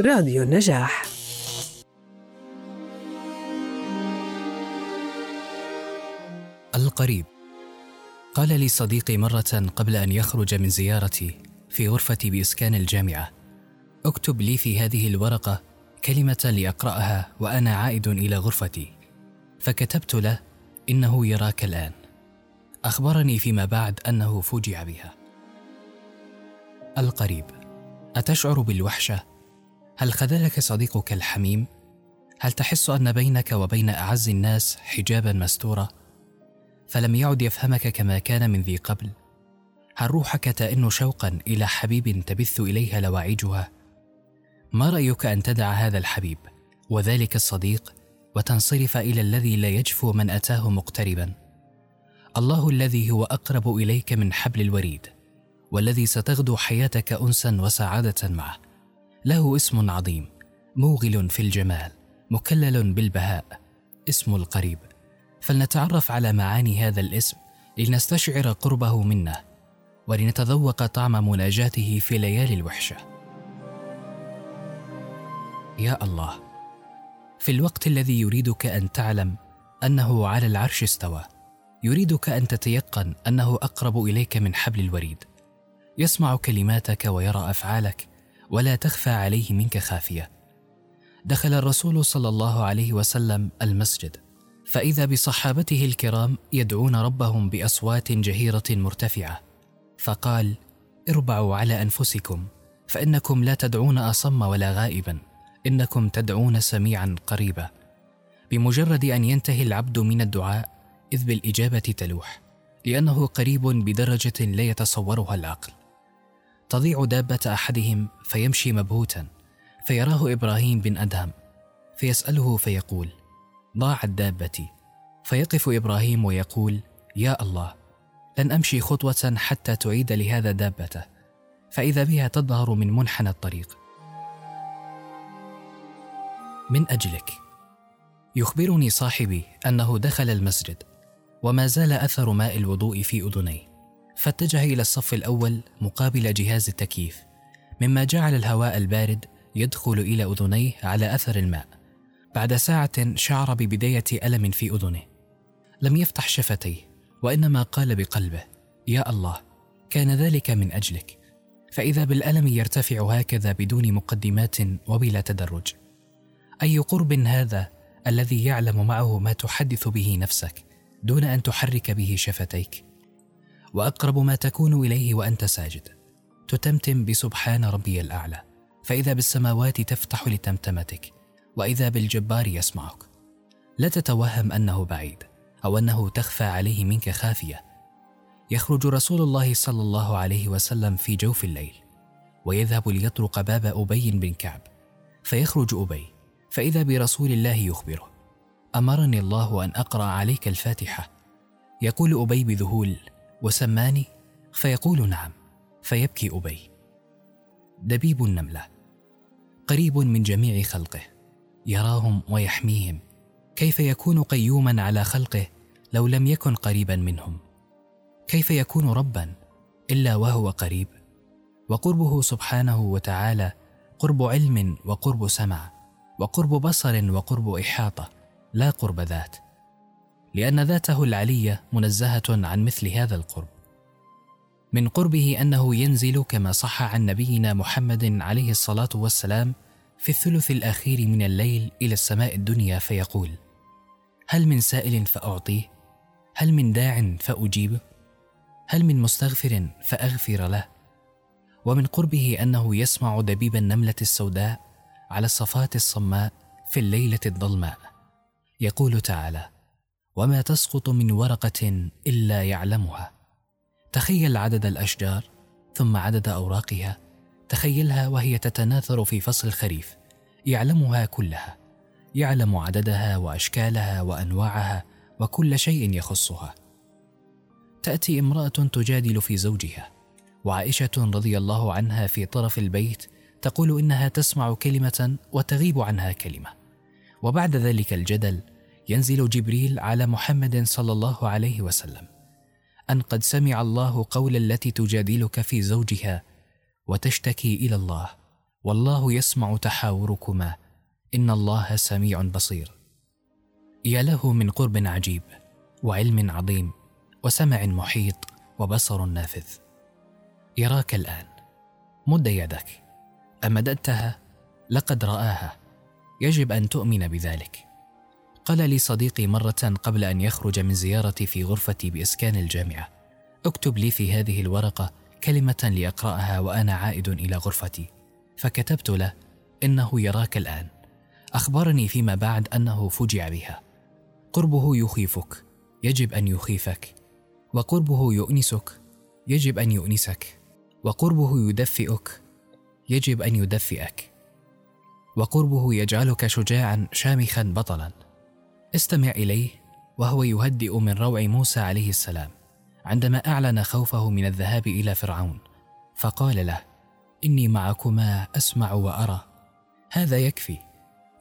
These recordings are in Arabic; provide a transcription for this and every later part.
راديو النجاح. القريب. قال لي صديقي مرة قبل أن يخرج من زيارتي في غرفتي بإسكان الجامعة اكتب لي في هذه الورقة كلمة لأقرأها وأنا عائد إلى غرفتي. فكتبت له إنه يراك الآن. أخبرني فيما بعد أنه فوجئ بها. القريب. أتشعر بالوحشة؟ هل خذلك صديقك الحميم؟ هل تحس أن بينك وبين أعز الناس حجابا مستورا؟ فلم يعد يفهمك كما كان من ذي قبل؟ هل روحك تئن شوقا إلى حبيب تبث إليها لواعجها؟ ما رأيك أن تدع هذا الحبيب وذلك الصديق وتنصرف إلى الذي لا يجفو من أتاه مقتربا؟ الله الذي هو أقرب إليك من حبل الوريد والذي ستغدو حياتك انسا وسعادة معه له اسم عظيم موغل في الجمال مكلل بالبهاء اسم القريب. فلنتعرف على معاني هذا الاسم لنستشعر قربه منا ولنتذوق طعم مناجاته في ليالي الوحشة. يا الله في الوقت الذي يريدك أن تعلم أنه على العرش استوى يريدك أن تتيقن أنه أقرب إليك من حبل الوريد. يسمع كلماتك ويرى أفعالك ولا تخفى عليه منك خافية. دخل الرسول صلى الله عليه وسلم المسجد فإذا بصحابته الكرام يدعون ربهم بأصوات جهيرة مرتفعة فقال اربعوا على أنفسكم فإنكم لا تدعون أصم ولا غائبا إنكم تدعون سميعا قريبا. بمجرد أن ينتهي العبد من الدعاء إذ بالإجابة تلوح لأنه قريب بدرجة لا يتصورها العقل. تضيع دابة أحدهم فيمشي مبهوتا فيراه إبراهيم بن أدهم فيسأله فيقول ضاعت دابتي فيقف إبراهيم ويقول يا الله لن أمشي خطوة حتى تعيد لهذا دابته فإذا بها تظهر من منحنى الطريق. من أجلك. يخبرني صاحبي أنه دخل المسجد وما زال أثر ماء الوضوء في أذنيه. فاتجه إلى الصف الأول مقابل جهاز التكييف مما جعل الهواء البارد يدخل إلى أذنيه على أثر الماء. بعد ساعة شعر ببداية ألم في أذنه. لم يفتح شفتيه وإنما قال بقلبه يا الله كان ذلك من أجلك. فإذا بالألم يرتفع هكذا بدون مقدمات وبلا تدرج. أي قرب هذا الذي يعلم معه ما تحدث به نفسك دون أن تحرك به شفتيك؟ وأقرب ما تكون إليه وأنت ساجد. تتمتم بسبحان ربي الأعلى. فإذا بالسماوات تفتح لتمتمتك وإذا بالجبار يسمعك. لا تتوهم أنه بعيد أو أنه تخفى عليه منك خافية. يخرج رسول الله صلى الله عليه وسلم في جوف الليل ويذهب ليطرق باب أبي بن كعب. فيخرج أبي فإذا برسول الله يخبره. أمرني الله أن أقرأ عليك الفاتحة. يقول أبي بذهول وسماني؟ فيقول نعم فيبكي أبي. دبيب النملة. قريب من جميع خلقه. يراهم ويحميهم. كيف يكون قيوما على خلقه لو لم يكن قريبا منهم؟ كيف يكون ربا إلا وهو قريب؟ وقربه سبحانه وتعالى قرب علم وقرب سمع وقرب بصر وقرب إحاطة لا قرب ذات. لأن ذاته العلية منزهة عن مثل هذا القرب. من قربه أنه ينزل كما صح عن نبينا محمد عليه الصلاة والسلام في الثلث الأخير من الليل إلى السماء الدنيا فيقول هل من سائل فأعطيه؟ هل من داع فأجيبه؟ هل من مستغفر فأغفر له؟ ومن قربه أنه يسمع دبيب النملة السوداء على الصفات الصماء في الليلة الظلماء. يقول تعالى وما تسقط من ورقة إلا يعلمها. تخيل عدد الأشجار ثم عدد أوراقها. تخيلها وهي تتناثر في فصل الخريف. يعلمها كلها. يعلم عددها وأشكالها وأنواعها وكل شيء يخصها. تأتي امرأة تجادل في زوجها. وعائشة رضي الله عنها في طرف البيت تقول إنها تسمع كلمة وتغيب عنها كلمة. وبعد ذلك الجدل ينزل جبريل على محمد صلى الله عليه وسلم أن قد سمع الله قول التي تجادلك في زوجها وتشتكي إلى الله والله يسمع تحاوركما إن الله سميع بصير. يا له من قرب عجيب وعلم عظيم وسمع محيط وبصر نافذ. يراك الآن. مد يدك. أمددتها؟ لقد رآها. يجب أن تؤمن بذلك. قال لي صديقي مرة قبل أن يخرج من زيارتي في غرفتي بإسكان الجامعة اكتب لي في هذه الورقة كلمة لأقرأها وأنا عائد إلى غرفتي. فكتبت له إنه يراك الآن. أخبرني فيما بعد أنه فجع بها. قربه يخيفك يجب أن يخيفك. وقربه يؤنسك يجب أن يؤنسك. وقربه يدفئك يجب أن يدفئك. وقربه يجعلك شجاعا شامخا بطلا. استمع إليه وهو يهدئ من روع موسى عليه السلام عندما أعلن خوفه من الذهاب إلى فرعون فقال له إني معكما أسمع وأرى. هذا يكفي.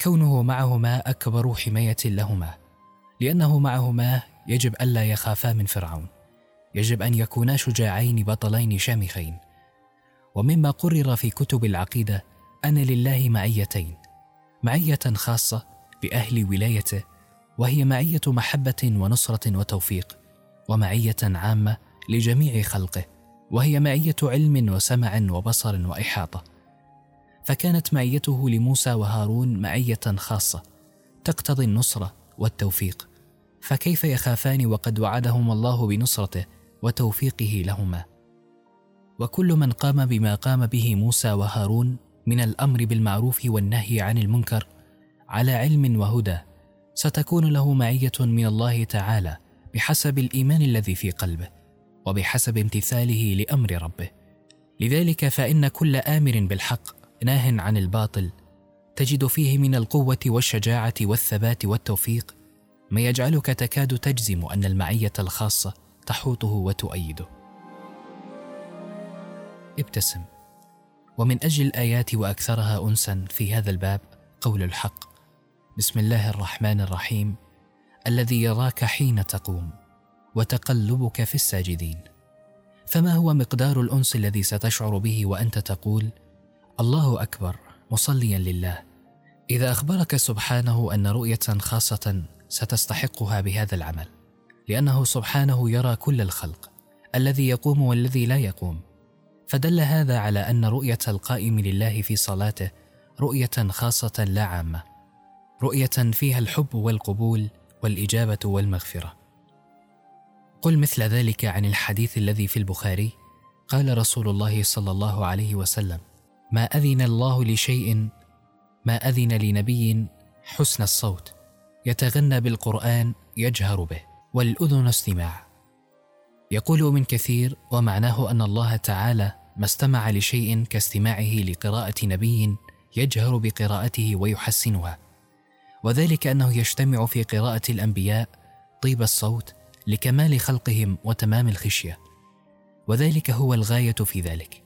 كونه معهما أكبر حماية لهما لأنه معهما يجب ألا يخافا من فرعون يجب أن يكونا شجاعين بطلين شامخين. ومما قرر في كتب العقيدة ان لله معيتين معية خاصة بأهل ولايته وهي معيه محبة ونصرة وتوفيق ومعية عامة لجميع خلقه وهي معيه علم وسمع وبصر وإحاطة. فكانت معيته لموسى وهارون معيه خاصة تقتضي النصرة والتوفيق. فكيف يخافان وقد وعدهم الله بنصرته وتوفيقه لهما؟ وكل من قام بما قام به موسى وهارون من الأمر بالمعروف والنهي عن المنكر على علم وهدى ستكون له معية من الله تعالى بحسب الإيمان الذي في قلبه وبحسب امتثاله لأمر ربه. لذلك فإن كل آمر بالحق ناه عن الباطل تجد فيه من القوة والشجاعة والثبات والتوفيق ما يجعلك تكاد تجزم أن المعية الخاصة تحوطه وتؤيده. ابتسم. ومن أجل الآيات وأكثرها انسا في هذا الباب قول الحق. بسم الله الرحمن الرحيم. الذي يراك حين تقوم وتقلبك في الساجدين. فما هو مقدار الأنس الذي ستشعر به وأنت تقول الله أكبر مصليا لله. إذا أخبرك سبحانه أن رؤية خاصة ستستحقها بهذا العمل. لأنه سبحانه يرى كل الخلق الذي يقوم والذي لا يقوم. فدل هذا على أن رؤية القائم لله في صلاته رؤية خاصة لا عامة. رؤية فيها الحب والقبول والإجابة والمغفرة. قل مثل ذلك عن الحديث الذي في البخاري. قال رسول الله صلى الله عليه وسلم ما أذن الله لشيء ما أذن لنبي حسن الصوت. يتغنى بالقرآن يجهر به والأذن استماع. يقول من كثير ومعناه أن الله تعالى ما استمع لشيء كاستماعه لقراءة نبي يجهر بقراءته ويحسنها. وذلك أنه يجتمع في قراءة الأنبياء طيب الصوت لكمال خلقهم وتمام الخشية. وذلك هو الغاية في ذلك.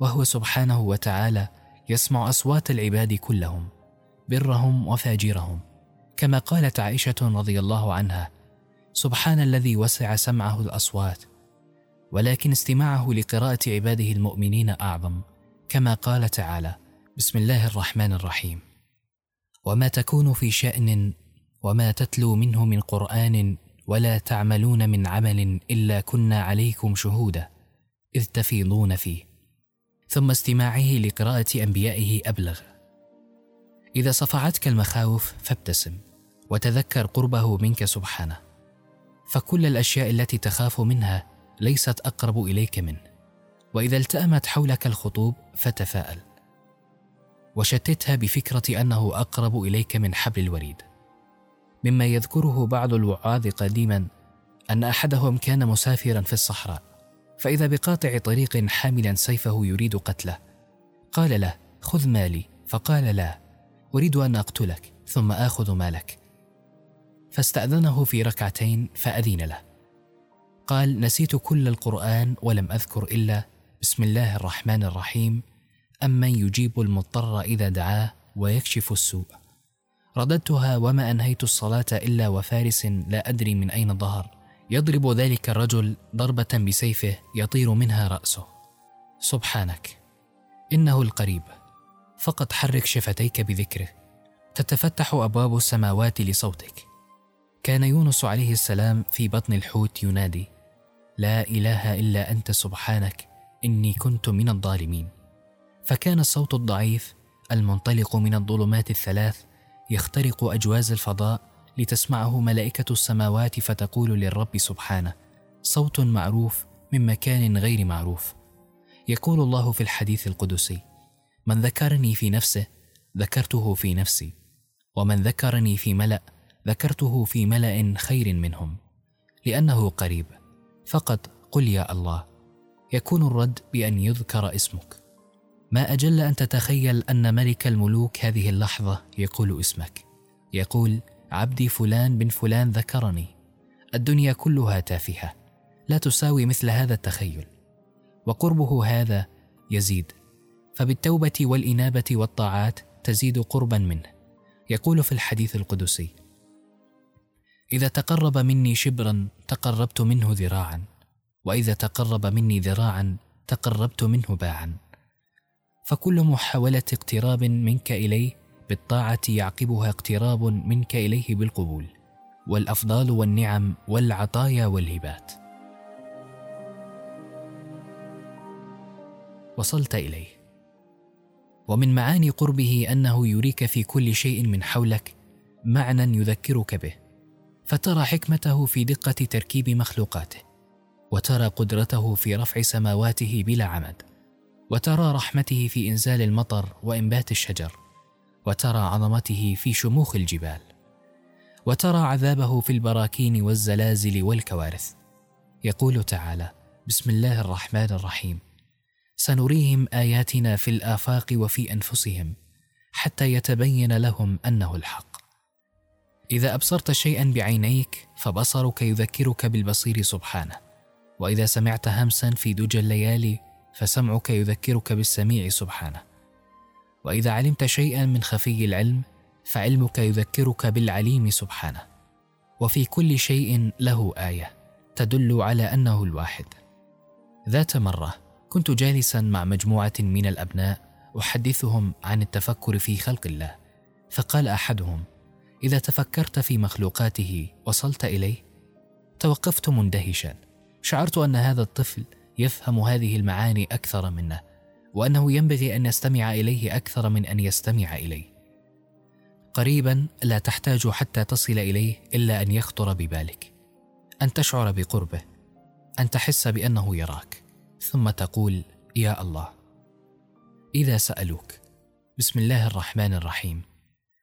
وهو سبحانه وتعالى يسمع أصوات العباد كلهم برهم وفاجرهم. كما قالت عائشة رضي الله عنها سبحان الذي وسع سمعه الأصوات ولكن استماعه لقراءة عباده المؤمنين أعظم كما قال تعالى بسم الله الرحمن الرحيم. وما تكون في شأن وما تتلو منه من قرآن ولا تعملون من عمل إلا كنا عليكم شهودا إذ تفيضون فيه. ثم استماعه لقراءة أنبيائه أبلغ. إذا صفعتك المخاوف فابتسم وتذكر قربه منك سبحانه. فكل الأشياء التي تخاف منها ليست أقرب إليك منه وإذا التأمت حولك الخطوب فتفاءل. وشتتها بفكرة أنه أقرب إليك من حبل الوريد. مما يذكره بعض الوعاظ قديما أن أحدهم كان مسافرا في الصحراء فإذا بقاطع طريق حاملا سيفه يريد قتله. قال له خذ مالي. فقال لا أريد أن أقتلك ثم آخذ مالك. فاستأذنه في ركعتين فأذن له. قال نسيت كل القرآن ولم أذكر إلا بسم الله الرحمن الرحيم امن يجيب المضطر إذا دعاه ويكشف السوء. رددتها وما أنهيت الصلاة إلا وفارس لا أدري من أين ظهر. يضرب ذلك الرجل ضربة بسيفه يطير منها رأسه. سبحانك. إنه القريب. فقط حرك شفتيك بذكره. تتفتح أبواب السماوات لصوتك. كان يونس عليه السلام في بطن الحوت ينادي. لا إله إلا أنت سبحانك. إني كنت من الظالمين. فكان الصوت الضعيف المنطلق من الظلمات الثلاث يخترق أجواز الفضاء لتسمعه ملائكة السماوات فتقول للرب سبحانه صوت معروف من مكان غير معروف. يقول الله في الحديث القدسي من ذكرني في نفسه ذكرته في نفسي ومن ذكرني في ملأ ذكرته في ملأ خير منهم لأنه قريب فقط قل يا الله. يكون الرد بأن يذكر اسمك. ما أجل أن تتخيل أن ملك الملوك هذه اللحظة يقول اسمك. يقول عبدي فلان بن فلان ذكرني. الدنيا كلها تافهة. لا تساوي مثل هذا التخيل. وقربه هذا يزيد. فبالتوبة والإنابة والطاعات تزيد قربا منه. يقول في الحديث القدسي. إذا تقرب مني شبرا تقربت منه ذراعا. وإذا تقرب مني ذراعا تقربت منه باعا. فكل محاولة اقتراب منك إليه بالطاعة يعقبها اقتراب منك إليه بالقبول والأفضال والنعم والعطايا والهبات. وصلت إليه. ومن معاني قربه أنه يريك في كل شيء من حولك معنى يذكرك به فترى حكمته في دقة تركيب مخلوقاته وترى قدرته في رفع سماواته بلا عمد. وترى رحمته في إنزال المطر وإنبات الشجر وترى عظمته في شموخ الجبال وترى عذابه في البراكين والزلازل والكوارث. يقول تعالى بسم الله الرحمن الرحيم. سنريهم آياتنا في الآفاق وفي أنفسهم حتى يتبين لهم أنه الحق. إذا أبصرت شيئا بعينيك فبصرك يذكرك بالبصير سبحانه وإذا سمعت همسا في دجى الليالي فسمعك يذكرك بالسميع سبحانه. وإذا علمت شيئا من خفي العلم فعلمك يذكرك بالعليم سبحانه. وفي كل شيء له آية تدل على أنه الواحد. ذات مرة كنت جالسا مع مجموعة من الأبناء أحدثهم عن التفكر في خلق الله. فقال أحدهم إذا تفكرت في مخلوقاته وصلت إليه توقفت مندهشا. شعرت أن هذا الطفل يفهم هذه المعاني أكثر منا وأنه ينبغي أن يستمع إليه أكثر من أن يستمع إليه. قريبا لا تحتاج حتى تصل إليه إلا أن يخطر ببالك. أن تشعر بقربه أن تحس بأنه يراك ثم تقول يا الله. إذا سألوك بسم الله الرحمن الرحيم.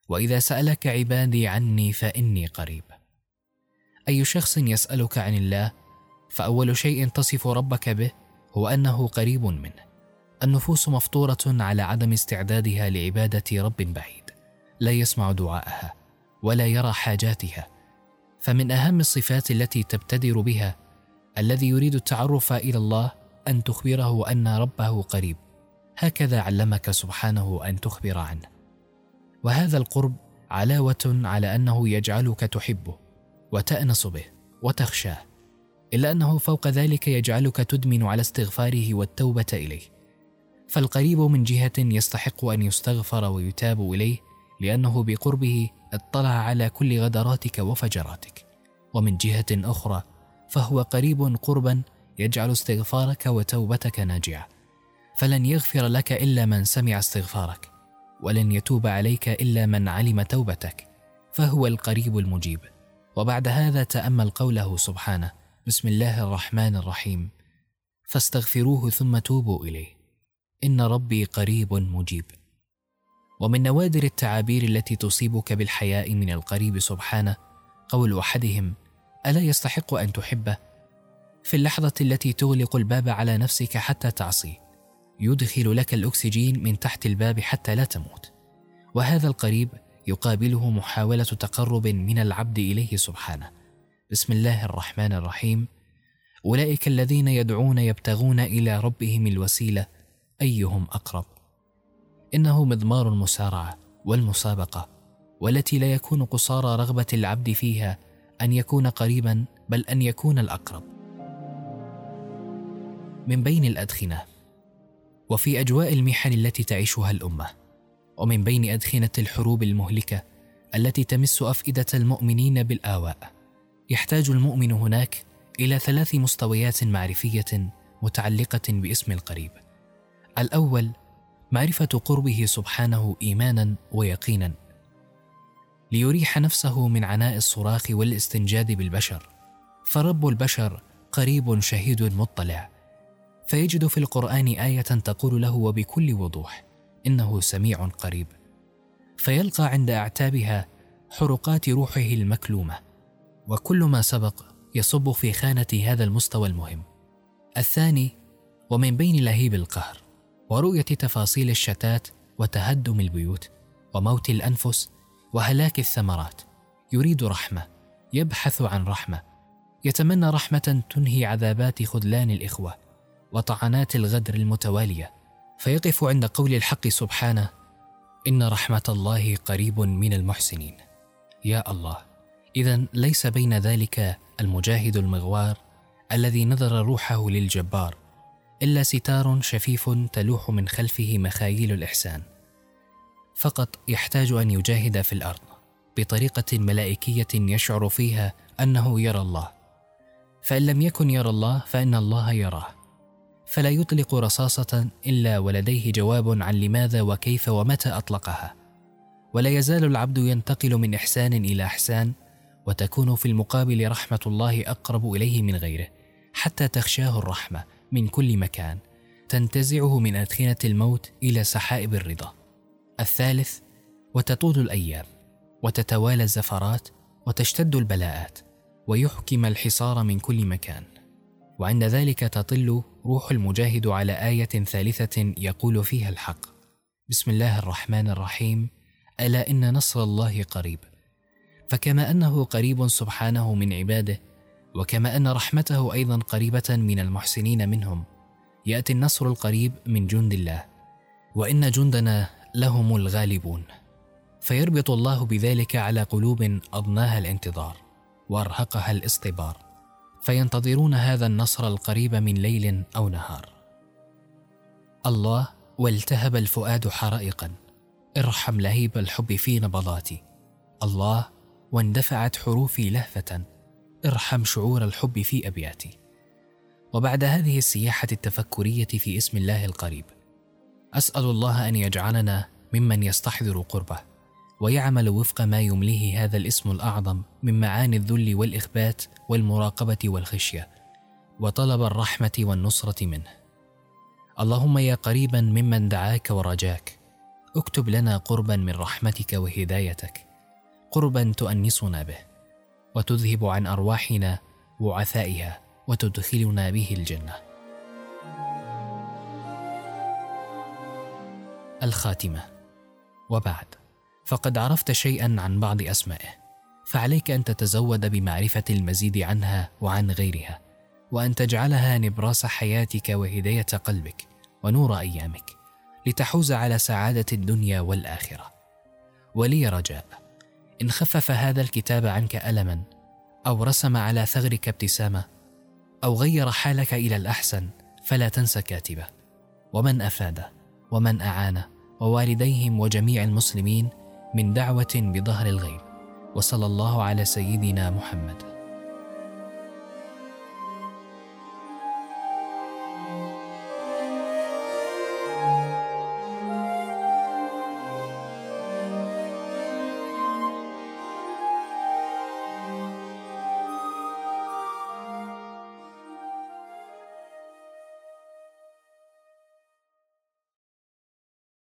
وإذا سألك عبادي عني فإني قريب. أي شخص يسألك عن الله فأول شيء تصف ربك به هو أنه قريب منه. النفوس مفطورة على عدم استعدادها لعبادة رب بعيد. لا يسمع دعاءها ولا يرى حاجاتها. فمن أهم الصفات التي تبتدر بها الذي يريد التعرف إلى الله أن تخبره أن ربه قريب. هكذا علمك سبحانه أن تخبر عنه. وهذا القرب علاوة على أنه يجعلك تحبه وتأنس به وتخشاه. إلا أنه فوق ذلك يجعلك تدمن على استغفاره والتوبة إليه. فالقريب من جهة يستحق أن يستغفر ويتاب إليه لأنه بقربه اطلع على كل غدراتك وفجراتك. ومن جهة أخرى فهو قريب قربا يجعل استغفارك وتوبتك ناجعة. فلن يغفر لك إلا من سمع استغفارك ولن يتوب عليك إلا من علم توبتك. فهو القريب المجيب. وبعد هذا تأمل قوله سبحانه بسم الله الرحمن الرحيم. فاستغفروه ثم توبوا إليه. إن ربي قريب مجيب. ومن نوادر التعابير التي تصيبك بالحياء من القريب سبحانه قول أحدهم ألا يستحق أن تحبه؟ في اللحظة التي تغلق الباب على نفسك حتى تعصي يدخل لك الأكسجين من تحت الباب حتى لا تموت. وهذا القريب يقابله محاولة تقرب من العبد إليه سبحانه. بسم الله الرحمن الرحيم. أولئك الذين يدعون يبتغون إلى ربهم الوسيلة أيهم أقرب؟ إنه مضمار المسارعة والمسابقة والتي لا يكون قصارى رغبة العبد فيها أن يكون قريبا بل أن يكون الأقرب. من بين الأدخنة وفي أجواء المحن التي تعيشها الأمة ومن بين أدخنة الحروب المهلكة التي تمس أفئدة المؤمنين بالآواء. يحتاج المؤمن هناك إلى ثلاث مستويات معرفية متعلقة باسم القريب. الأول معرفة قربه سبحانه إيمانا ويقينا ليريح نفسه من عناء الصراخ والاستنجاد بالبشر. فرب البشر قريب شهيد مطلع فيجد في القرآن آية تقول له وبكل وضوح إنه سميع قريب. فيلقى عند أعتابها حرقات روحه المكلومة. وكل ما سبق يصب في خانه هذا المستوى المهم. الثاني ومن بين لهيب القهر ورؤية تفاصيل الشتات وتهدم البيوت وموت الأنفس وهلاك الثمرات. يريد رحمة يبحث عن رحمة يتمنى رحمة تنهي عذابات خذلان الإخوة وطعنات الغدر المتوالية. فيقف عند قول الحق سبحانه إن رحمة الله قريب من المحسنين. يا الله. إذا ليس بين ذلك المجاهد المغوار الذي نذر روحه للجبار إلا ستار شفيف تلوح من خلفه مخايل الإحسان. فقط يحتاج أن يجاهد في الأرض بطريقة ملائكية يشعر فيها أنه يرى الله. فإن لم يكن يرى الله فإن الله يراه. فلا يطلق رصاصة إلا ولديه جواب عن لماذا وكيف ومتى أطلقها. ولا يزال العبد ينتقل من إحسان إلى إحسان وتكون في المقابل رحمة الله أقرب إليه من غيره حتى تخشاه الرحمة من كل مكان تنتزعه من أدخنة الموت إلى سحائب الرضا. الثالث وتطول الأيام وتتوالى الزفرات وتشتد البلاءات ويحكم الحصار من كل مكان. وعند ذلك تطل روح المجاهد على آية ثالثة يقول فيها الحق. بسم الله الرحمن الرحيم. ألا إن نصر الله قريب. فكما أنه قريب سبحانه من عباده وكما أن رحمته أيضا قريبة من المحسنين منهم. يأتي النصر القريب من جند الله وإن جندنا لهم الغالبون. فيربط الله بذلك على قلوب أضناها الانتظار وأرهقها الاصطبار. فينتظرون هذا النصر القريب من ليل أو نهار. الله والتهب الفؤاد حرائقا. ارحم لهيب الحب في نبضاتي. الله واندفعت حروفي لهفة. ارحم شعور الحب في أبياتي. وبعد هذه السياحة التفكرية في اسم الله القريب أسأل الله أن يجعلنا ممن يستحضر قربه ويعمل وفق ما يمليه هذا الاسم الأعظم من معاني الذل والإخبات والمراقبة والخشية وطلب الرحمة والنصرة منه. اللهم يا قريبا ممن دعاك ورجاك اكتب لنا قربا من رحمتك وهدايتك. قربا تؤنسنا به وتذهب عن أرواحنا وعثائها وتدخلنا به الجنة. الخاتمة. وبعد فقد عرفت شيئا عن بعض أسمائه فعليك أن تتزود بمعرفة المزيد عنها وعن غيرها وأن تجعلها نبراس حياتك وهداية قلبك ونور أيامك لتحوز على سعادة الدنيا والآخرة. ولي رجاء. إن خفف هذا الكتاب عنك ألما أو رسم على ثغرك ابتسامة أو غير حالك إلى الأحسن فلا تنس كاتبه. ومن أفاده ومن أعانه ووالديهم وجميع المسلمين من دعوة بظهر الغيب. وصلى الله على سيدنا محمد.